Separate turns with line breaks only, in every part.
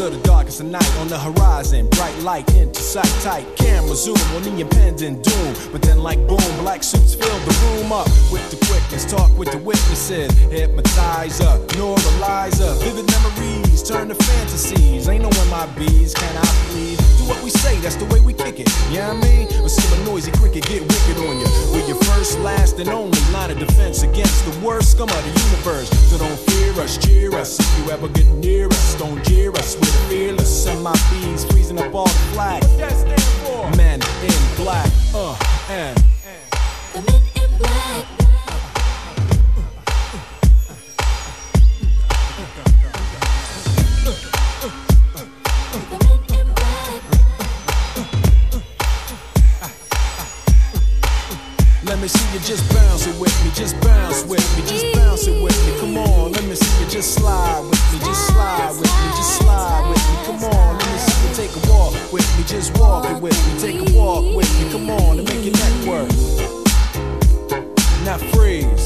of the darkest of night on the horizon. Bright light into sight tight. Camera zoom on the impending doom. But then, like boom, black suits fill the room up with the quickness. Talk with the witnesses. Hypnotizer, neuralizer. Vivid memories turn to fantasies. Ain't no one my bees. Can I please do what we say? That's the way we kick it. Yeah, you know I mean, or see a noisy cricket get wicked on you. With your first, last, and only line of defense against the worst scum of the universe. So don't fear us, cheer us. If you ever get near us, don't jeer us. We're fearless. Send my bees freezing up all the flag. What that stand for? Men in black. Uh, and. Let me see you just bounce it with me, just bounce with me, just bounce it with me. Come on, let me see you just slide with me, just slide with me, just slide with me. Come on, let me see you take a walk with me, just walk it with me, take a walk with me. Come on, and make your neck work. Now freeze.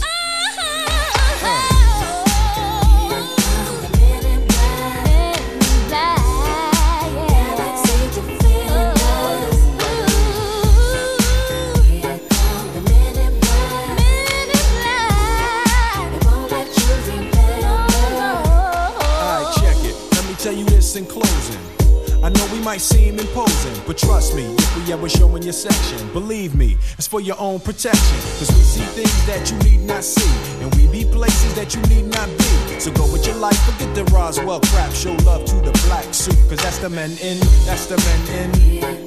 Might seem imposing, but trust me, if we ever show in your section, believe me, it's for your own protection. Cause we see things that you need not see, and we be places that you need not be. So go with your life, forget the Roswell crap, show love to the black suit, cause that's the men in, that's the men in.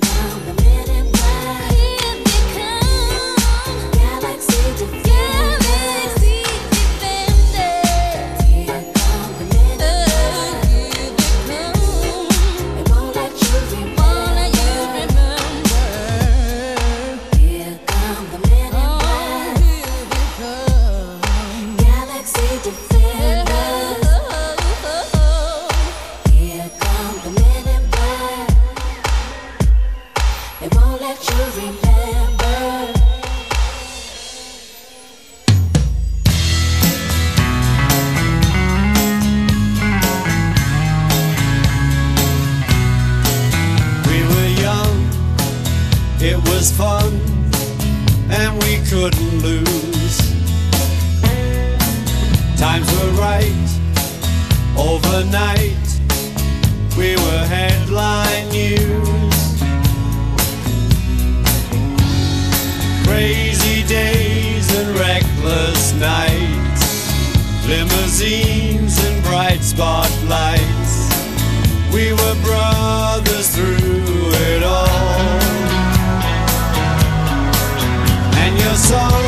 the night we were headline news. Crazy days and reckless nights, limousines and bright spotlights. We were brothers through it all. And your song.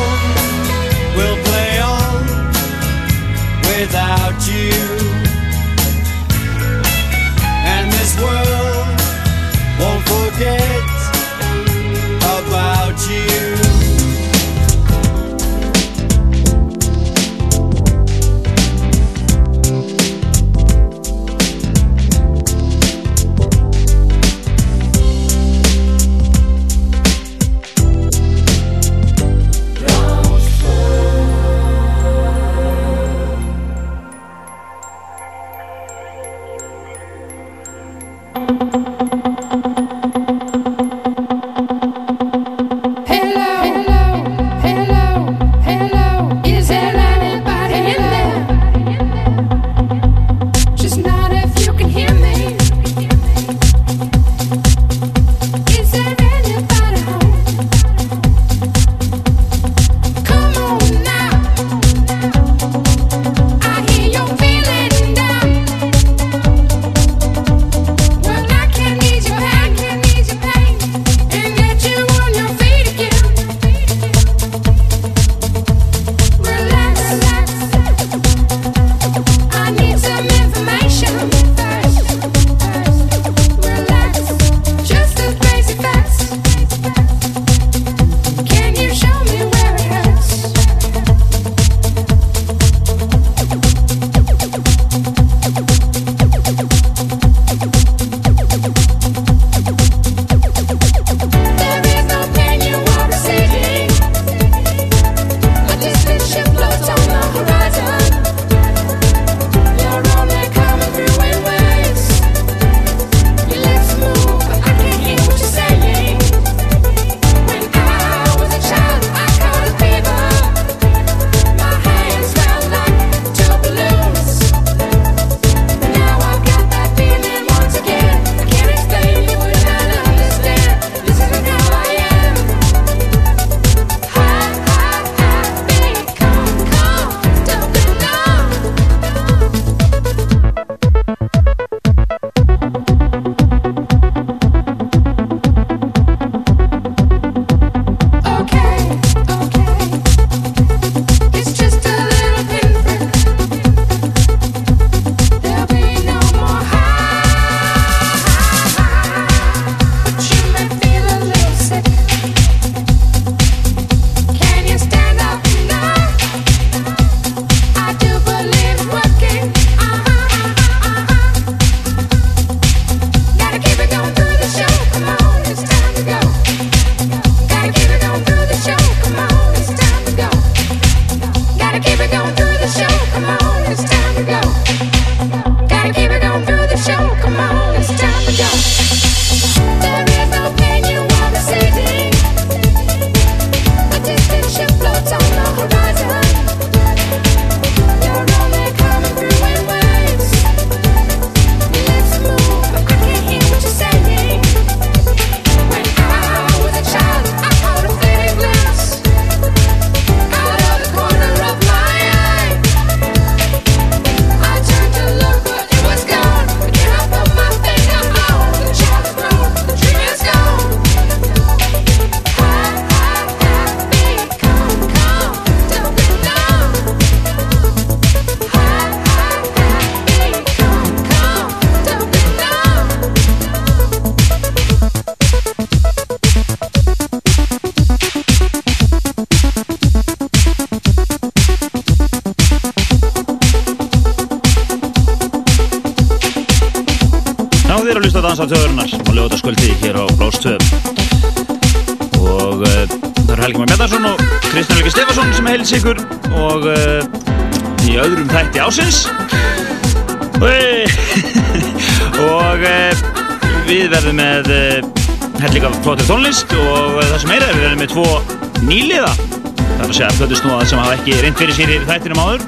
Nýliða. Það er að segja flötusnúða sem hafa ekki reynd fyrir sér í þættinum áður.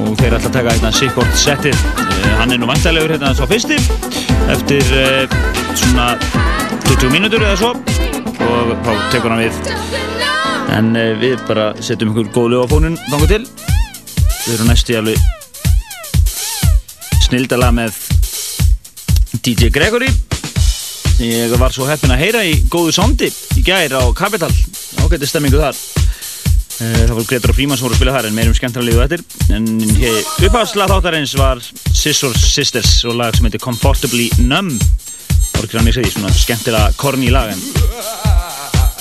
Og þeir að taka hérna Sigurd settið. Hann er nú vantalegur hérna svo fyrsti eftir uh, svona 20 mínútur eða svo. Og þá tekur hann við. En uh, við bara setjum ykkur góð lög á fónun þangu til. Við erum næstu í alveg snildala með DJ Gregory. Ég var svo heppin að heyra í góðu sondi í gær á Capital ágætti stemmingu þar. Eh, það var Gretar og Fríman sem voru að spila þar en meirum skemmtarlegu þetta en uppháðslega þáttarins var Scissor Sisters og lag sem heitir Comfortably Numb. Orðkrann ég segi, svona skemmtilega korni í lag en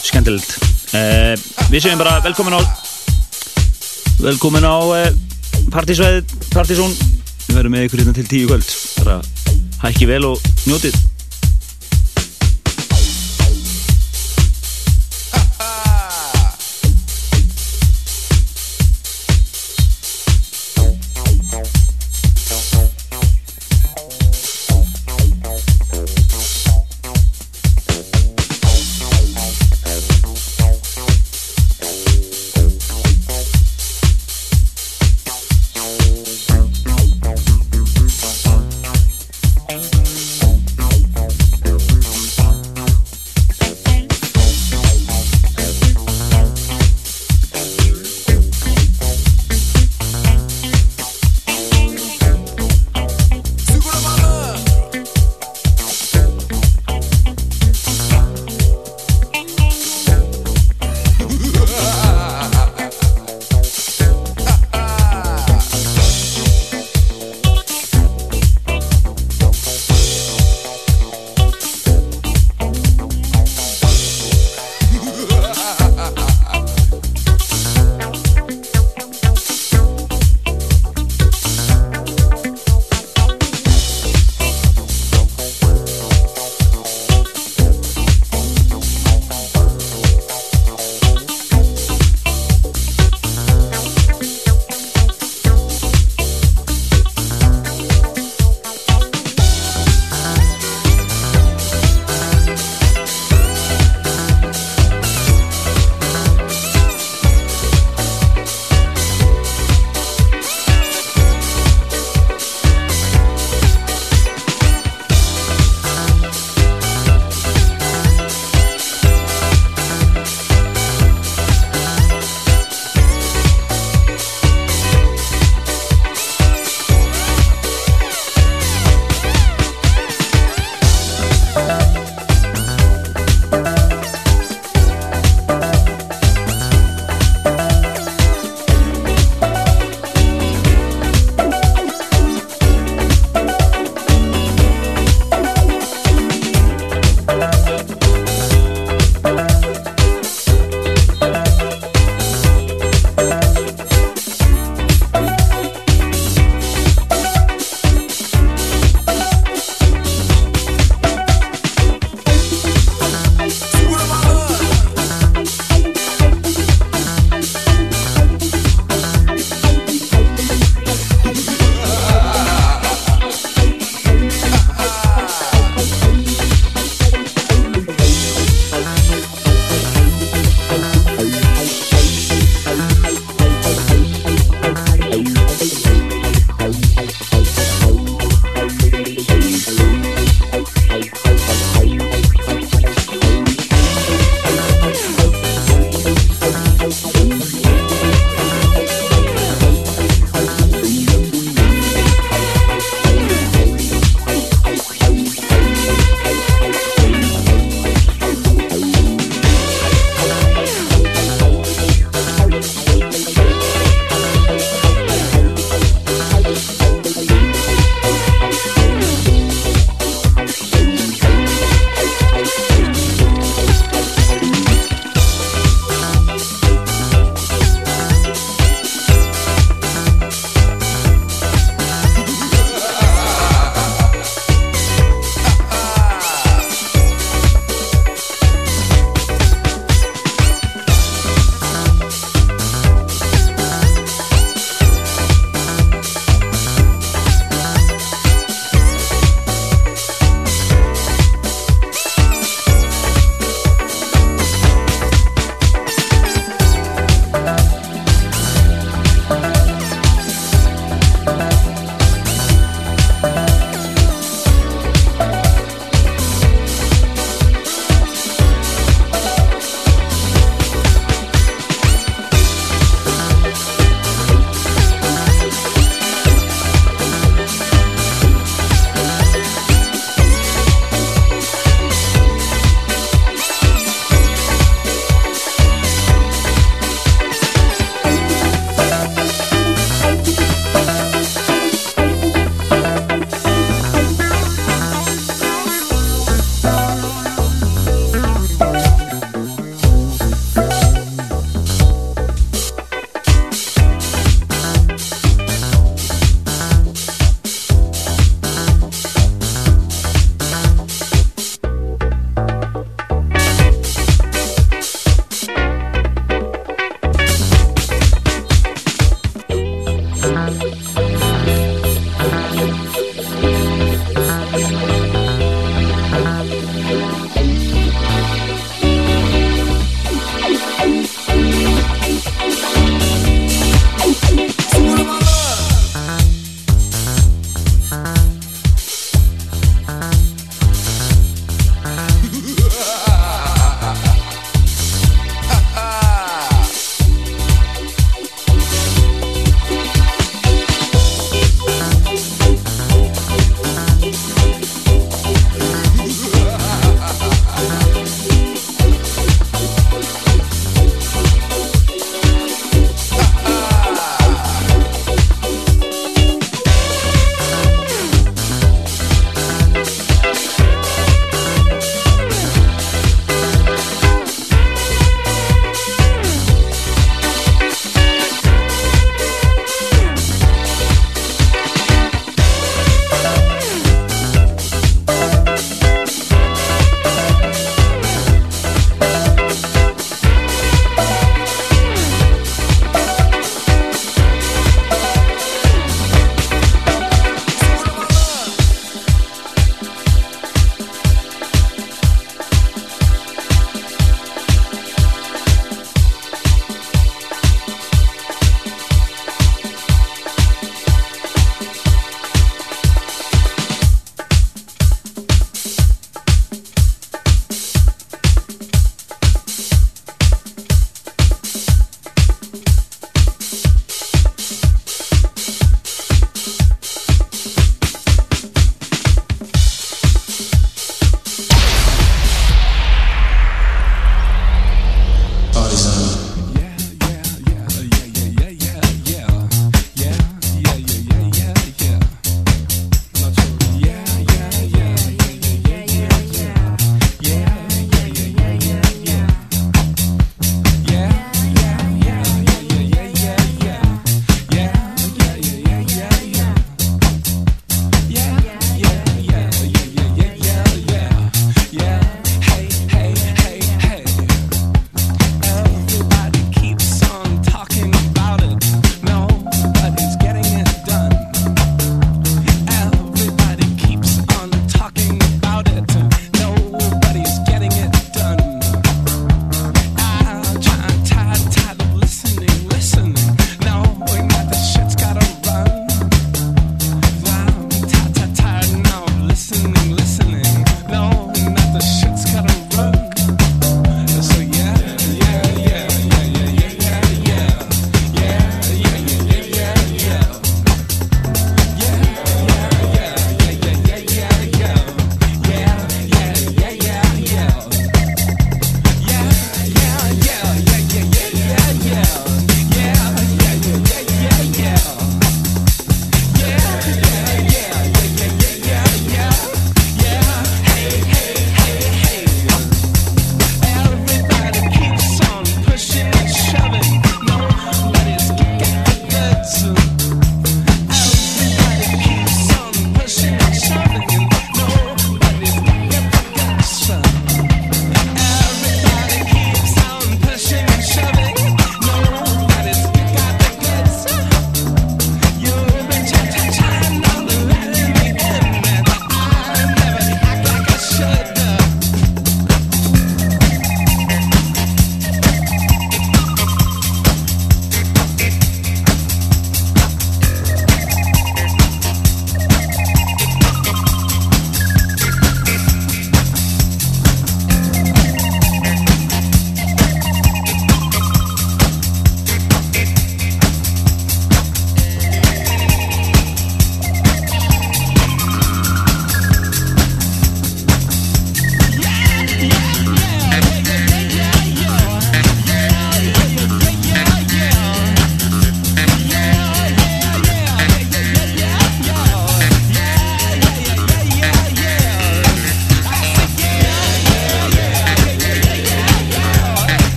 skemmtilegt. Uh, við segjum bara velkomin á velkomin á uh, partysvæðið, partysón. Við verðum með ykkur hérna til tíu kvöld. Bara hækki vel og njótið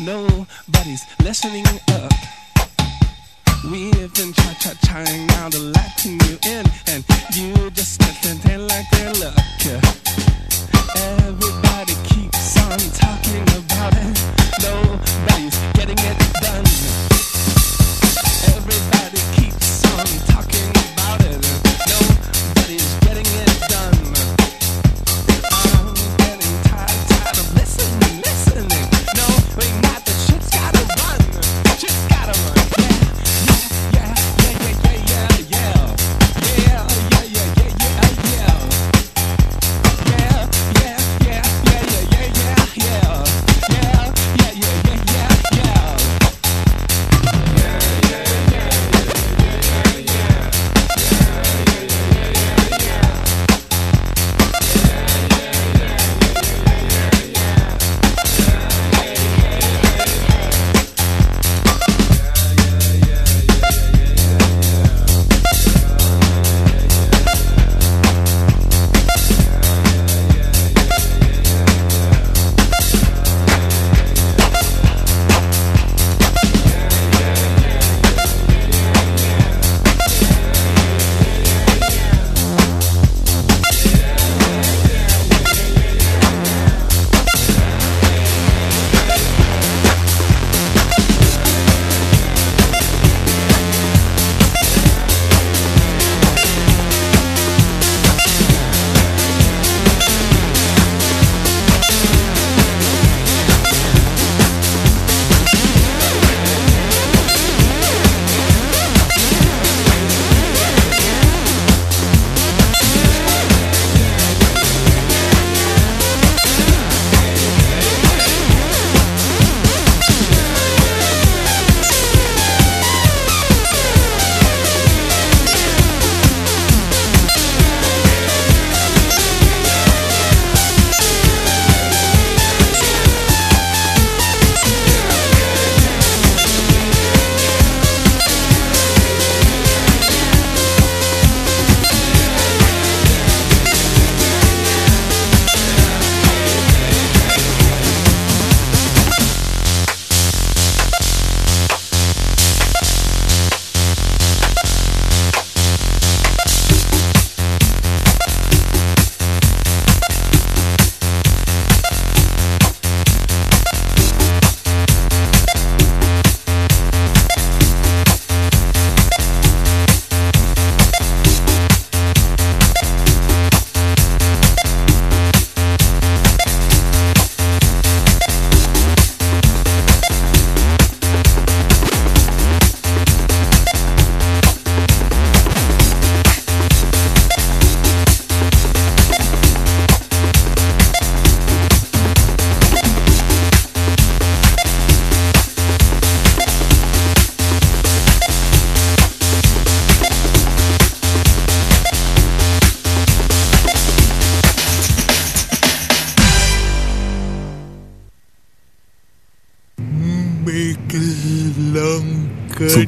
Nobody's listening up. We've been cha cha trying now to letting you in, and you just pretend like their luck. Everybody keeps on talking about it. Nobody's getting it done. Everybody keeps on talking about it.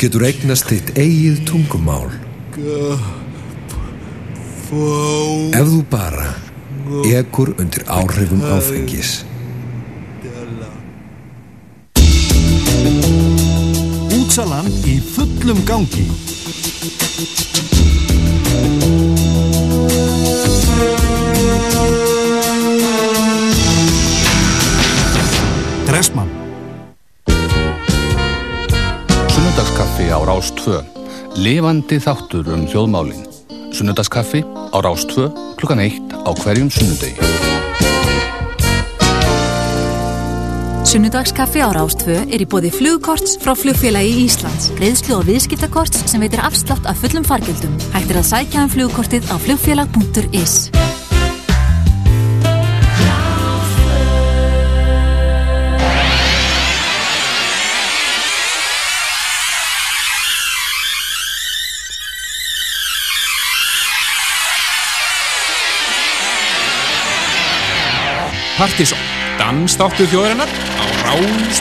Getur eignast þitt eigið tungumál ef þú bara ekur undir áhrifum áfengis.
Útsalan í fullum gangi.
Lifandi þáttur um hljóðmálin. Sunnudagskaffi á Rás 2 klukkan 1 á hverjum sunnudegi.
Sunnudagskaffi á Rástvö er í bóði flugkorts frá flugfélagi Íslands. Greiðslu og viðskiptakorts sem veitir afslátt af fullum fargjöldum. Hægt er að sækja um flugkortið á flugfélag.is.
Partíson, dansþáttur þjóðarinnar á Ráns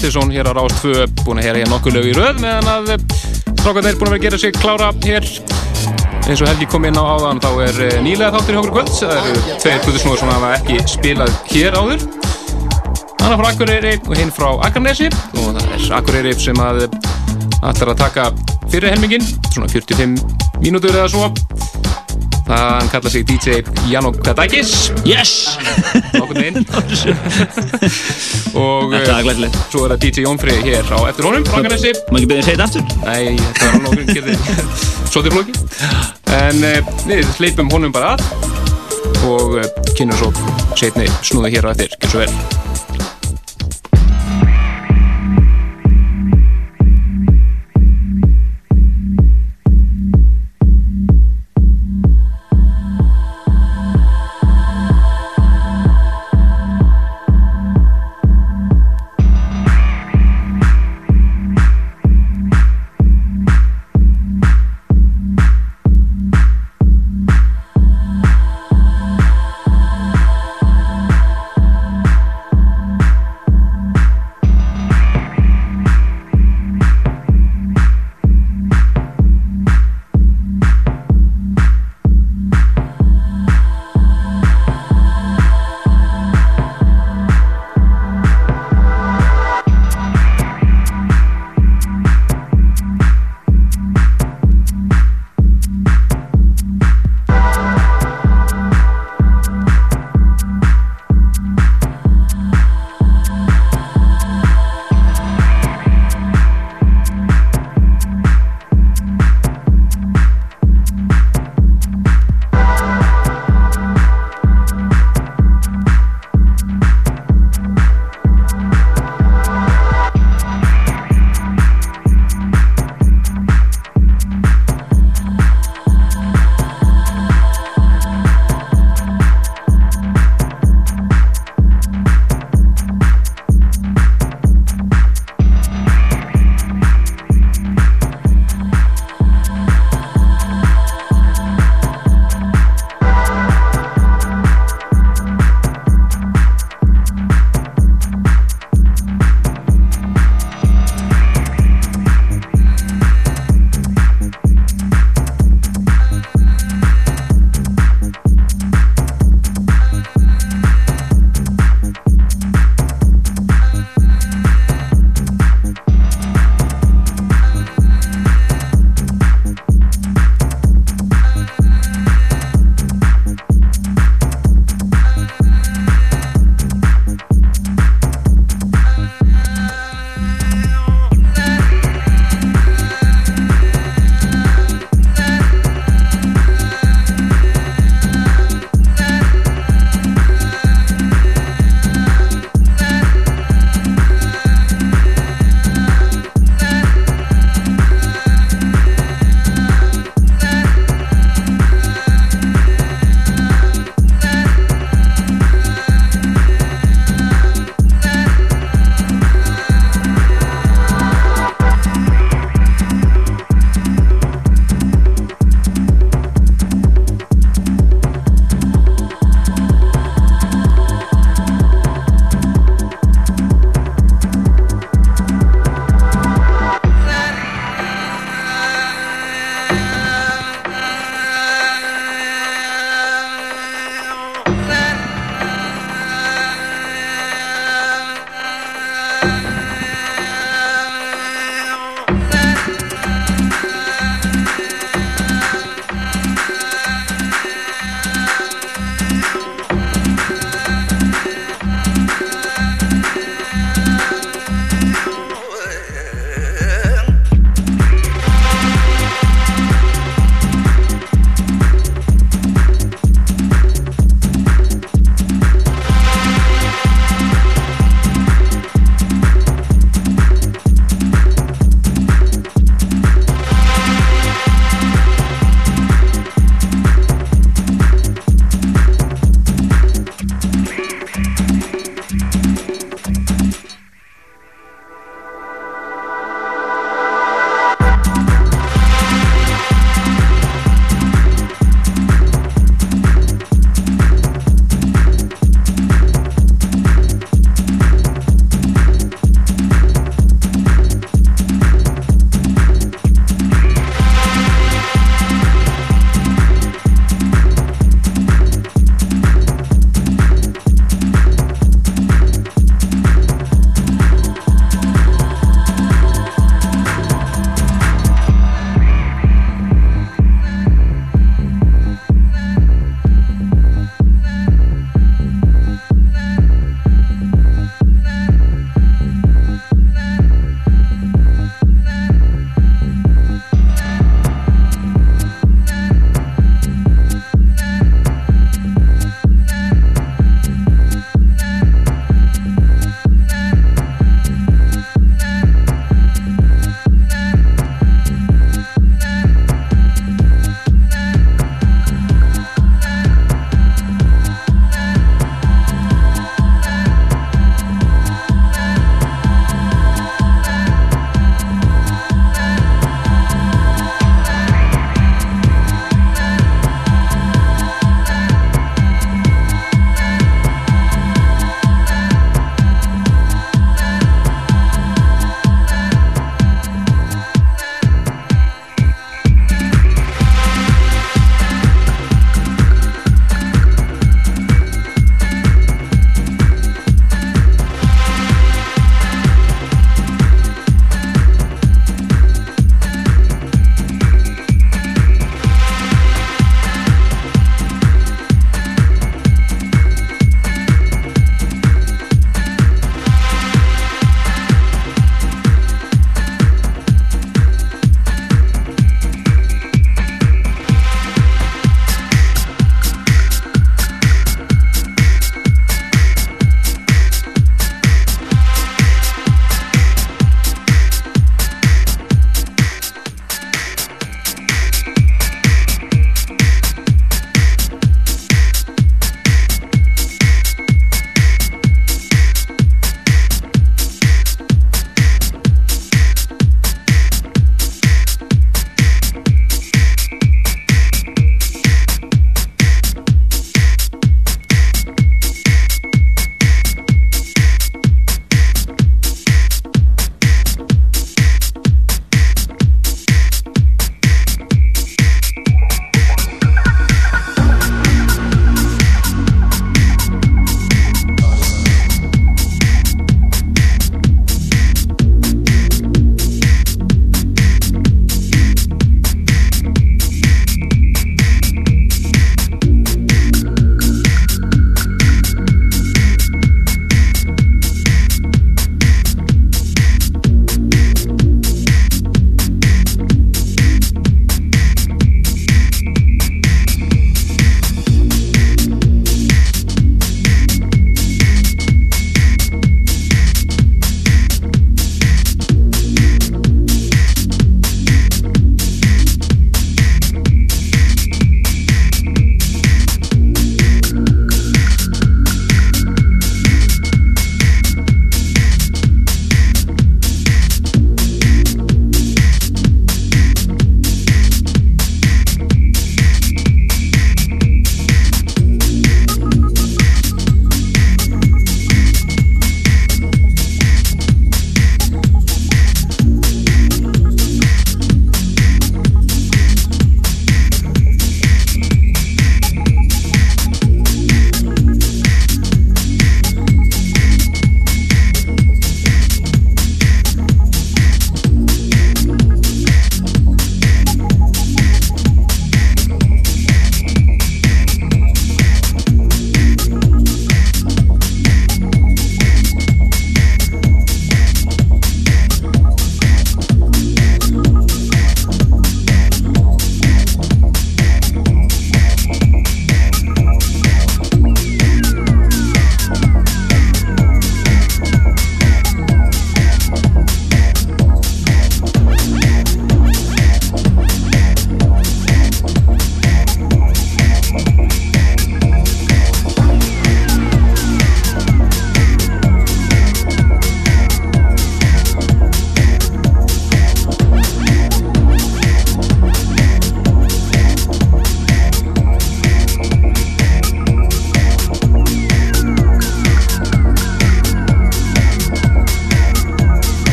Partizón hér á Rást 2 búin að heyra hér nokkuð lög í röð meðan að strákarnir búin að vera að gera sig klára hér. Eins og Helgi kom inn á áðan þá er eh, nýlega þáttur í okkur kvöld það eru tveir plutusnúður sem hafa ekki spilað hér áður. Annar frá Akureyri og hinn frá Akarnesi og það er Akureyri sem að ætlar að taka fyrir helmingin svona 45 mínútur eða svo. Það hann kallar sig DJ Janok Kadakis.
Yes!
nokkurn veginn og eh,
glæsilegt.
svo er það DJ Jónfrið hér á eftir honum Akarnesi
Má ekki beðið að segja þetta aftur?
Nei, þetta var nokkur gerði svolítið flóki En uh, við hleypum honum bara að og uh, kynum svo setni snúða hér á eftir, gjör svo vel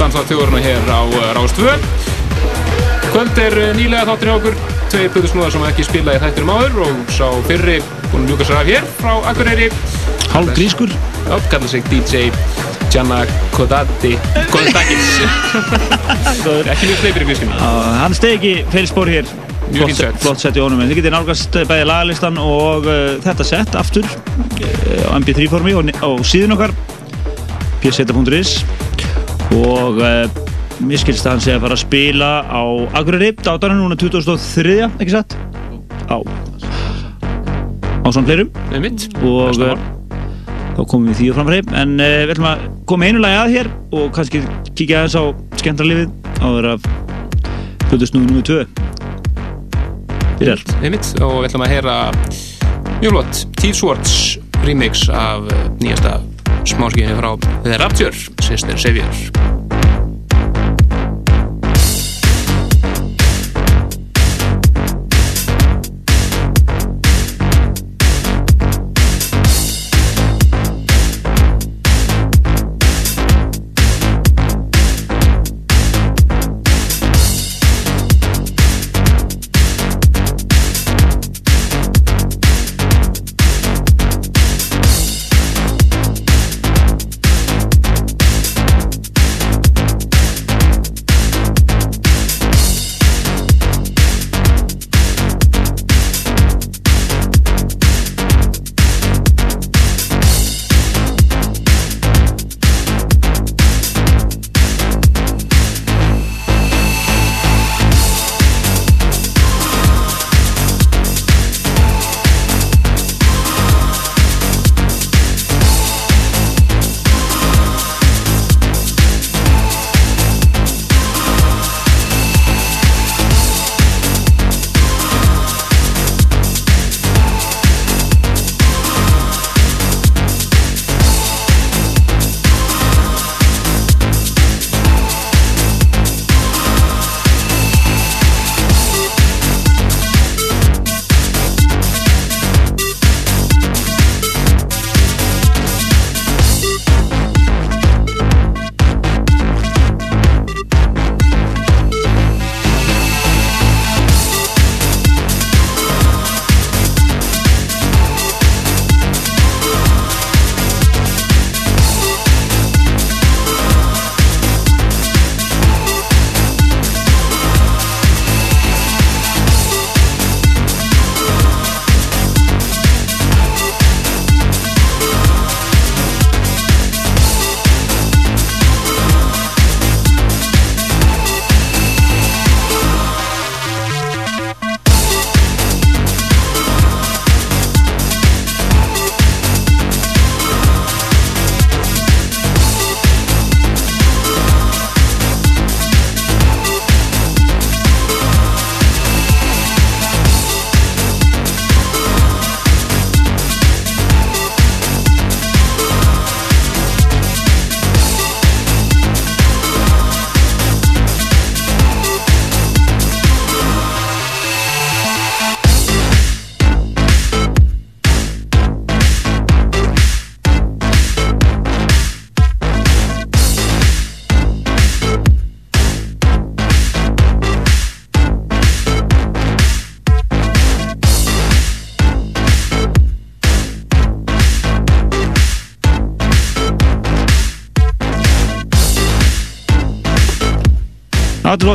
dansa þjóðurna hér á uh, Rástvö. Kvöld er uh, nýlega þáttur hjá okkur, tveir plötusnúðar sem ekki spila í þættinum áður og sá fyrri búin ljúka sér af hér frá Akureyri.
Hálf grískur.
Já, kallar sig DJ Gianna Kodati Kodakis. ekki mjög sleipir í grískunni.
Hann stegi ekki fyrir spór hér.
Mjög
Flott
fínt
set-
set.
Flott sett í honum, en þið getið nálgast bæði lagalistan og uh, þetta sett aftur uh, á MP3 formi og á síðun okkar pseta.is og uh, mér skilst að hann sé að fara að spila á Akureyri, dátarinn núna 2003, ekki satt? Á. Á svona fleirum. Og uh, þá komum við því og framfæri en uh, við ætlum að koma einu lagi að hér og kannski kíkja aðeins á áður af hlutusnúðu nr. 2 Byrjar
Með mitt. Og við ætlum að heyra mjög flott Steve Swartz remix af nýjasta smáskíðinni frá The Rapture, Sister Savior.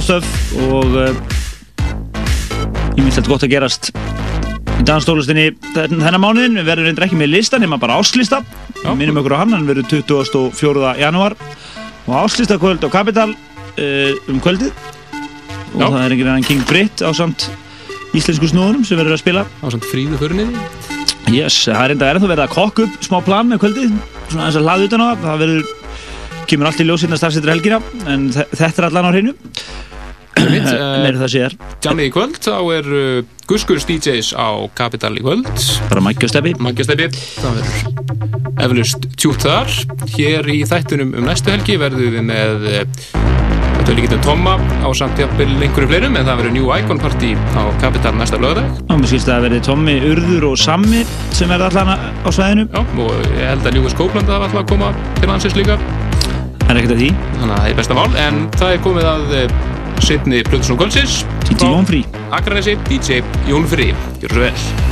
Lostöf og myndi þetta gott að gerast í danstólustinni þennan mánuðin við verðum reyndir ekki með lista nema bara áslista
Já.
minnum okkur á hann, hann verður 24. janúar og áslista kvöld á Kapital uh, um kvöldið og
Já.
það er einhvern veginn King Britt á samt íslensku snúðunum sem verður að spila
Á samt fríðu förinniði.
yes, það er enda er það verið að kokka upp smá plan með kvöldið svona eins að hlaða utan á það það verður kemur allt í ljósinn að starfsettur helgina en þe- þetta er allan á hreinu
Mitt,
meira það sér
Jammið í kvöld, þá er uh, Guskur's DJs á Capital í kvöld.
Bara mækjasteppi
Maggjastæpi, það verður eflust tjút þar. Hér í þættunum um næstu helgi verðum við með Þetta er líkið um Tomma á samt jafnvel einhverju fleirum en það verður New Icon Party á Capital næsta lögadag
og mér skilst að það verði Tommi, Urður og Sammi sem verða allan á svæðinu.
Já, og ég held að Ljóðis Kópland það var alltaf að koma til landsins líka.
Það er ekkert að því.
Þannig að það er besta mál en það er komið að uh, setni Plutusson Kvöldsins.
DJ Jón Frí
Akranesi, DJ Jón Frí Gjör svo vel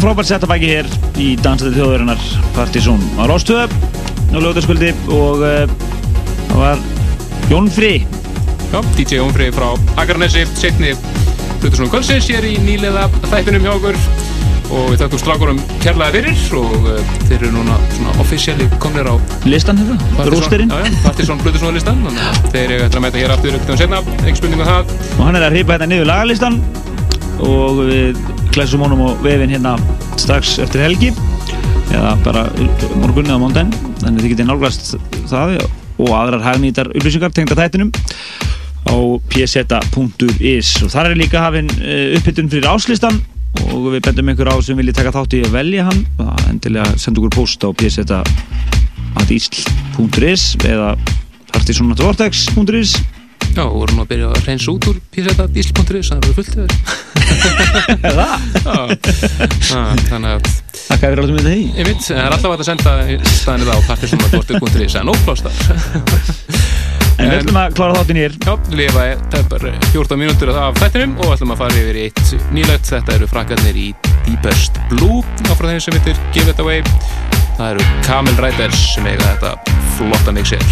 frábært setta bæki hér í Dansaði þjóðurinnar Partizón. Á Rástöð á lögutaskvöldi og uh, það var Jón Fri
Já, DJ Jónfrið frá Akarnesi, setni Plutusnum Kvölsins hér í nýlega þættinum hjá okkur. Og við þakkum strákurum kærlega fyrir og uh, þeir eru núna svona offisíali komnir á
listan hérna,
já, Partisón Plutusnum listan þannig að þeir eru að mæta hér aftur ekkert um senna, ekki spurning um það.
Og hann er að hripa hérna niður lagalistan og við klæsum honum á vefin hérna strax eftir helgi. Eða bara morgunni á móndaginn þannig þið getið nálgast það og aðrar hagnýtar upplýsingar tengda þættinum á pseta.is og þar er líka hafinn uh, upphittun fyrir áslistan. Og við bendum ykkur á sem vilji taka þátt í að velja hann. Það endilega senda okkur post á pseta.isl.is eða partisonatvortex.is
Já, og vorum að byrja að reynsa út úr písetta dísl.is, það eru fullt yfir
Það?
Já, þannig að
Takk fyrir alltaf með því
Ég veit, það er alltaf að senda staðinni það á partisonatvortex.is en óplástar
En við ætlum að klára þáttin hér
Já, lifa tæpar 14 mínútur af þættinum og ætlum að fara yfir í eitt nýlegt. Þetta eru frakkarnir í Deepest Blue áfra þeim sem heitir Give It Away. Það eru Camel Riders sem eiga þetta flotta mixir.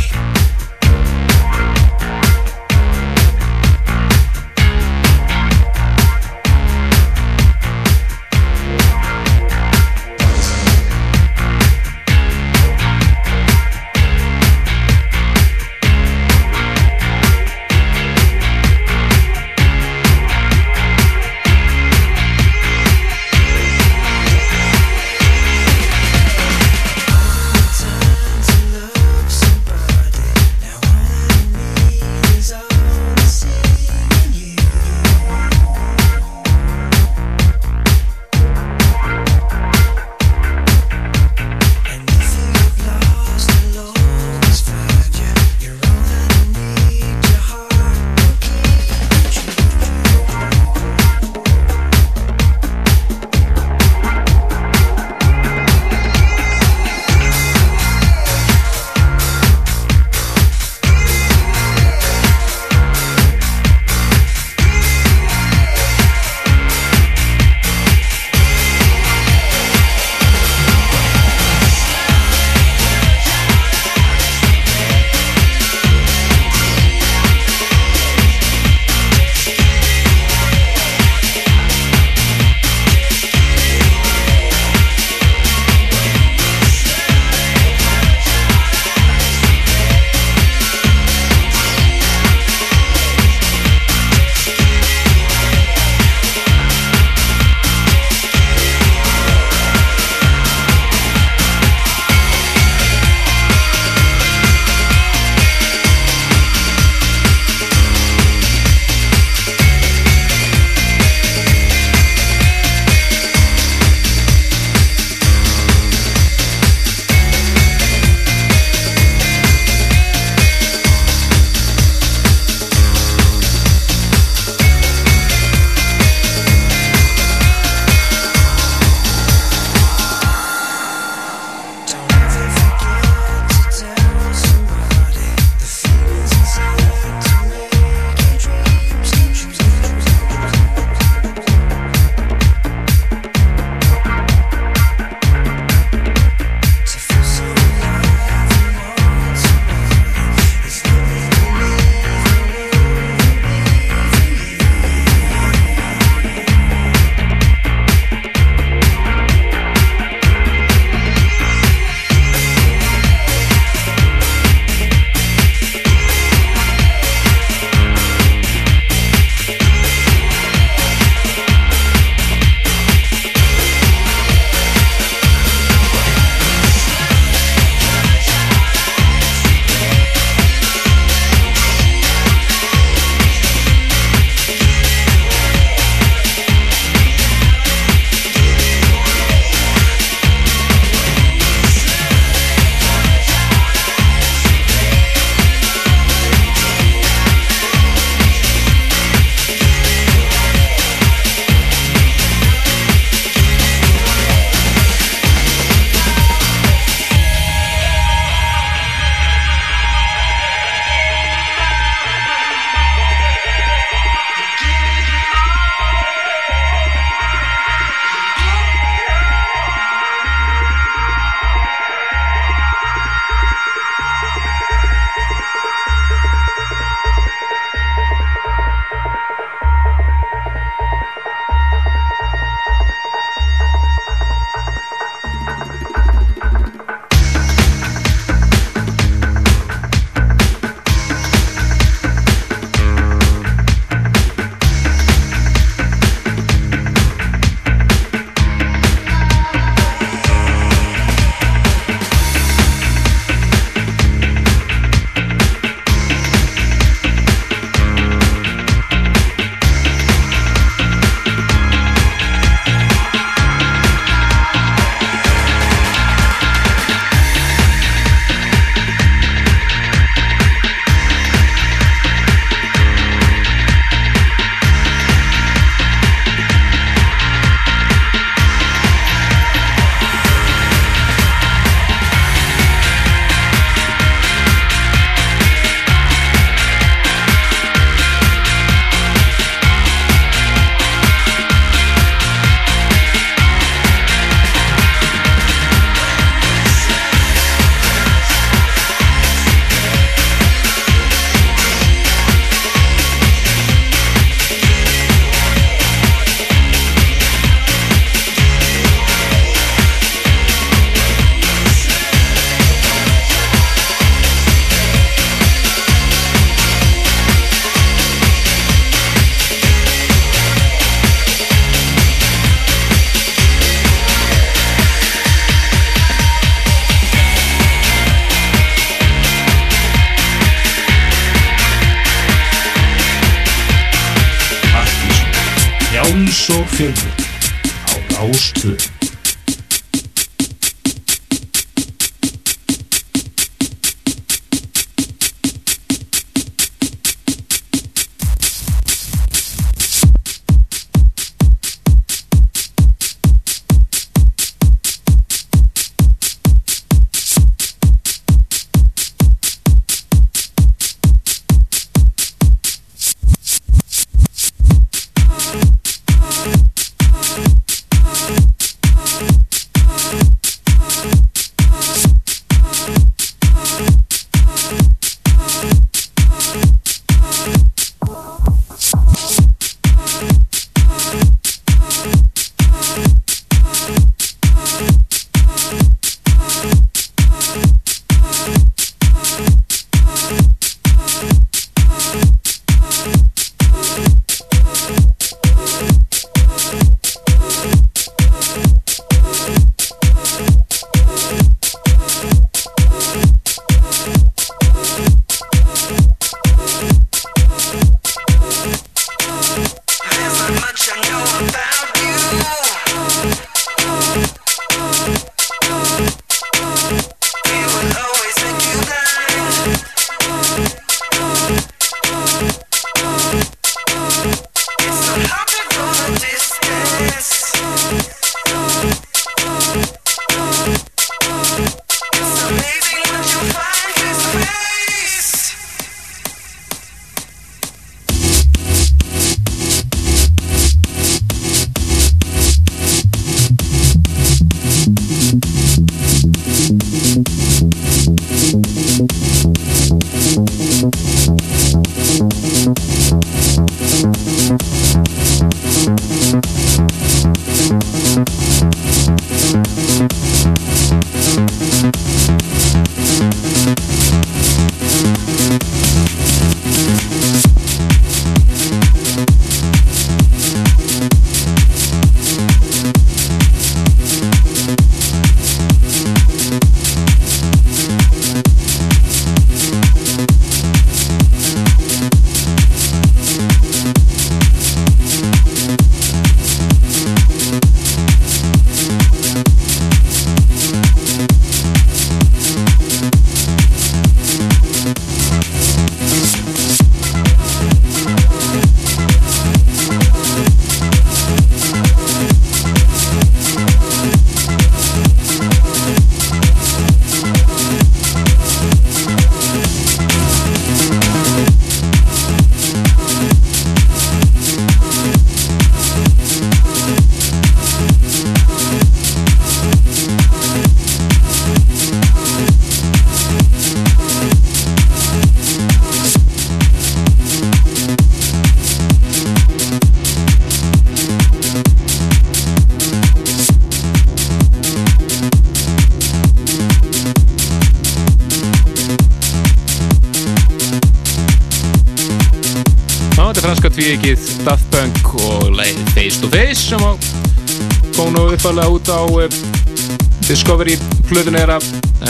Discovery plötun era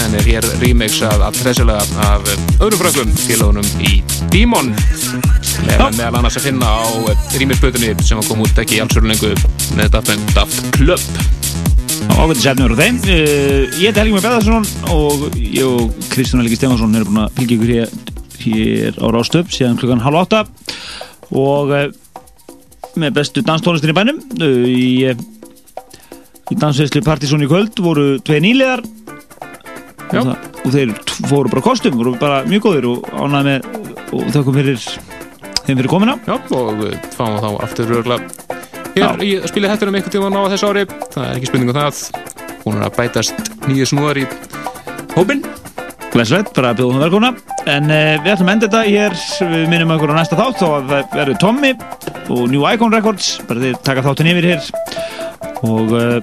en er hér remix að alltresilega af uh, öðrum frangum félagunum í Demon meðan meðal annars að finna á uh, remix plötunni sem kom út ekki í allsörulengu með Daft Punk Daft Club
Ágættis efnur á þeim. Uh, ég heiti Helgi Már Beðarsson og ég og Kristján Helgi Stefansson erum búin að fylgja ykkur hér, á Rástöp síðan klukkan halv átta og með bestu danstónlistin í bænum í, í dansveislu Partizón í kvöld voru tvei nýlegar. Og, og þeir fóru bara kostum, voru bara mjög góðir og ánæði með og þakkum fyrir þeim fyrir komina
Já, og fáum þá aftur rögla hér í spilið hættunum einhvern tíma á þessu ári. Það er ekki spurning um það. Hún er að bætast nýju snúðar í hópin
Glæslegt, bara að bjóða það velkomna. En uh, við ætlum að enda þetta hér. Við minnum okkur á næsta þátt. Þá að það verður Tommy og New Icon Records. Bara þeir taka þáttin yfir hér. Og uh,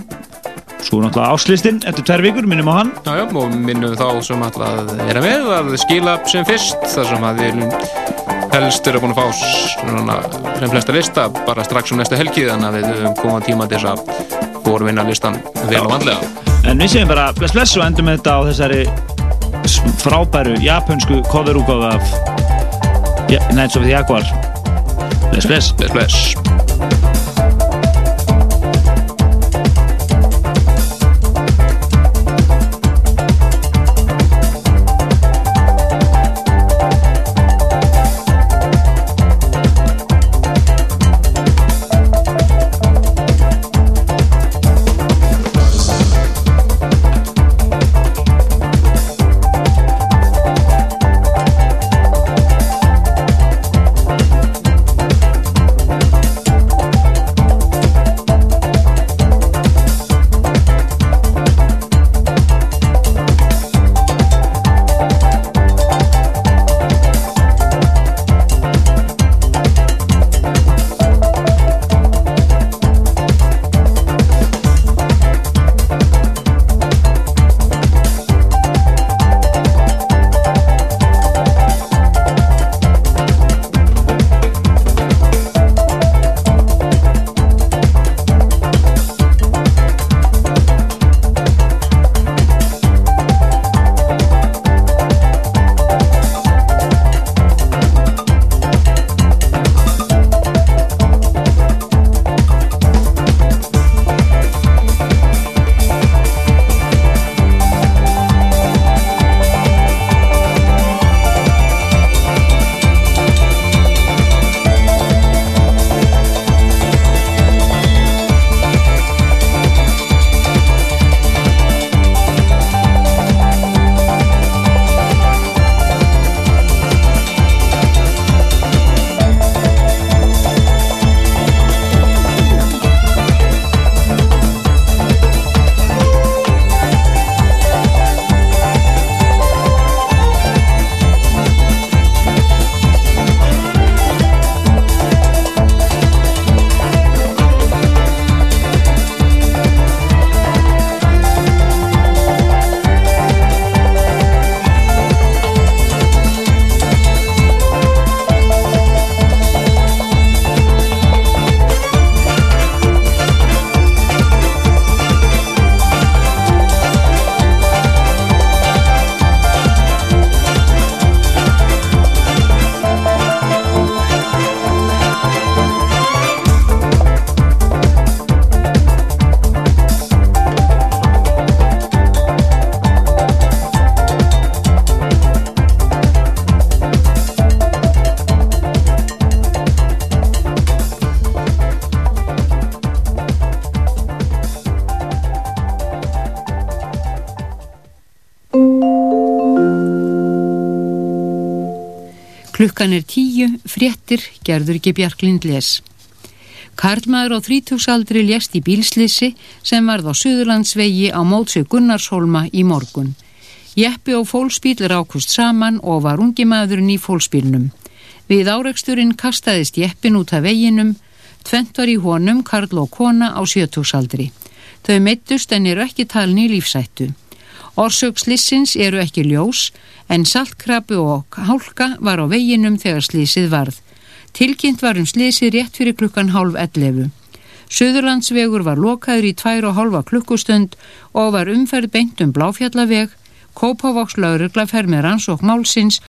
svo náttúrulega áslistinn Eftir tvær vikur, minnum á hann.
Já, já, og minnum þá sem ætla að vera með að skila sem fyrst þar sem að við helst eru búin að fá svona sem flesta lista bara strax um næsta helgi þannig að við höfum komað tíma til þess að fórvinna listan vel og vandlega.
En við segjum bara bless bless og endum þetta á þessari frábæru japansku coverúgáfa af ja, Nights of the Jaguar. Bless bless.
Bless, bless
Klukkan er tíu, fréttir, gerður ekki Bjarklind les. Karlmaður á þrítúksaldri lést í bílslissi sem varð á Suðurlandsvegi á mótsug Gunnarshólma í morgun. Jeppi og fólksbíl rákust saman og var ungi maðurinn í fólksbílnum. Við áreiksturinn kastaðist jeppin út af veginum, tvent var í honum Karl og kona á sjötúksaldri. Þau meittust en eru ekki talin í lífsættu. Orsök slissins eru ekki ljós en saltkrabu og hálka var á veginum þegar slísið varð. Tilkynnt var um slísið rétt fyrir klukkan hálf 11. Suðurlandsvegur var lokaður í tvær og hálfa klukkustund og var umferð beint um Bláfjallaveg, Kópavóks laurugla fer með rannsók málsins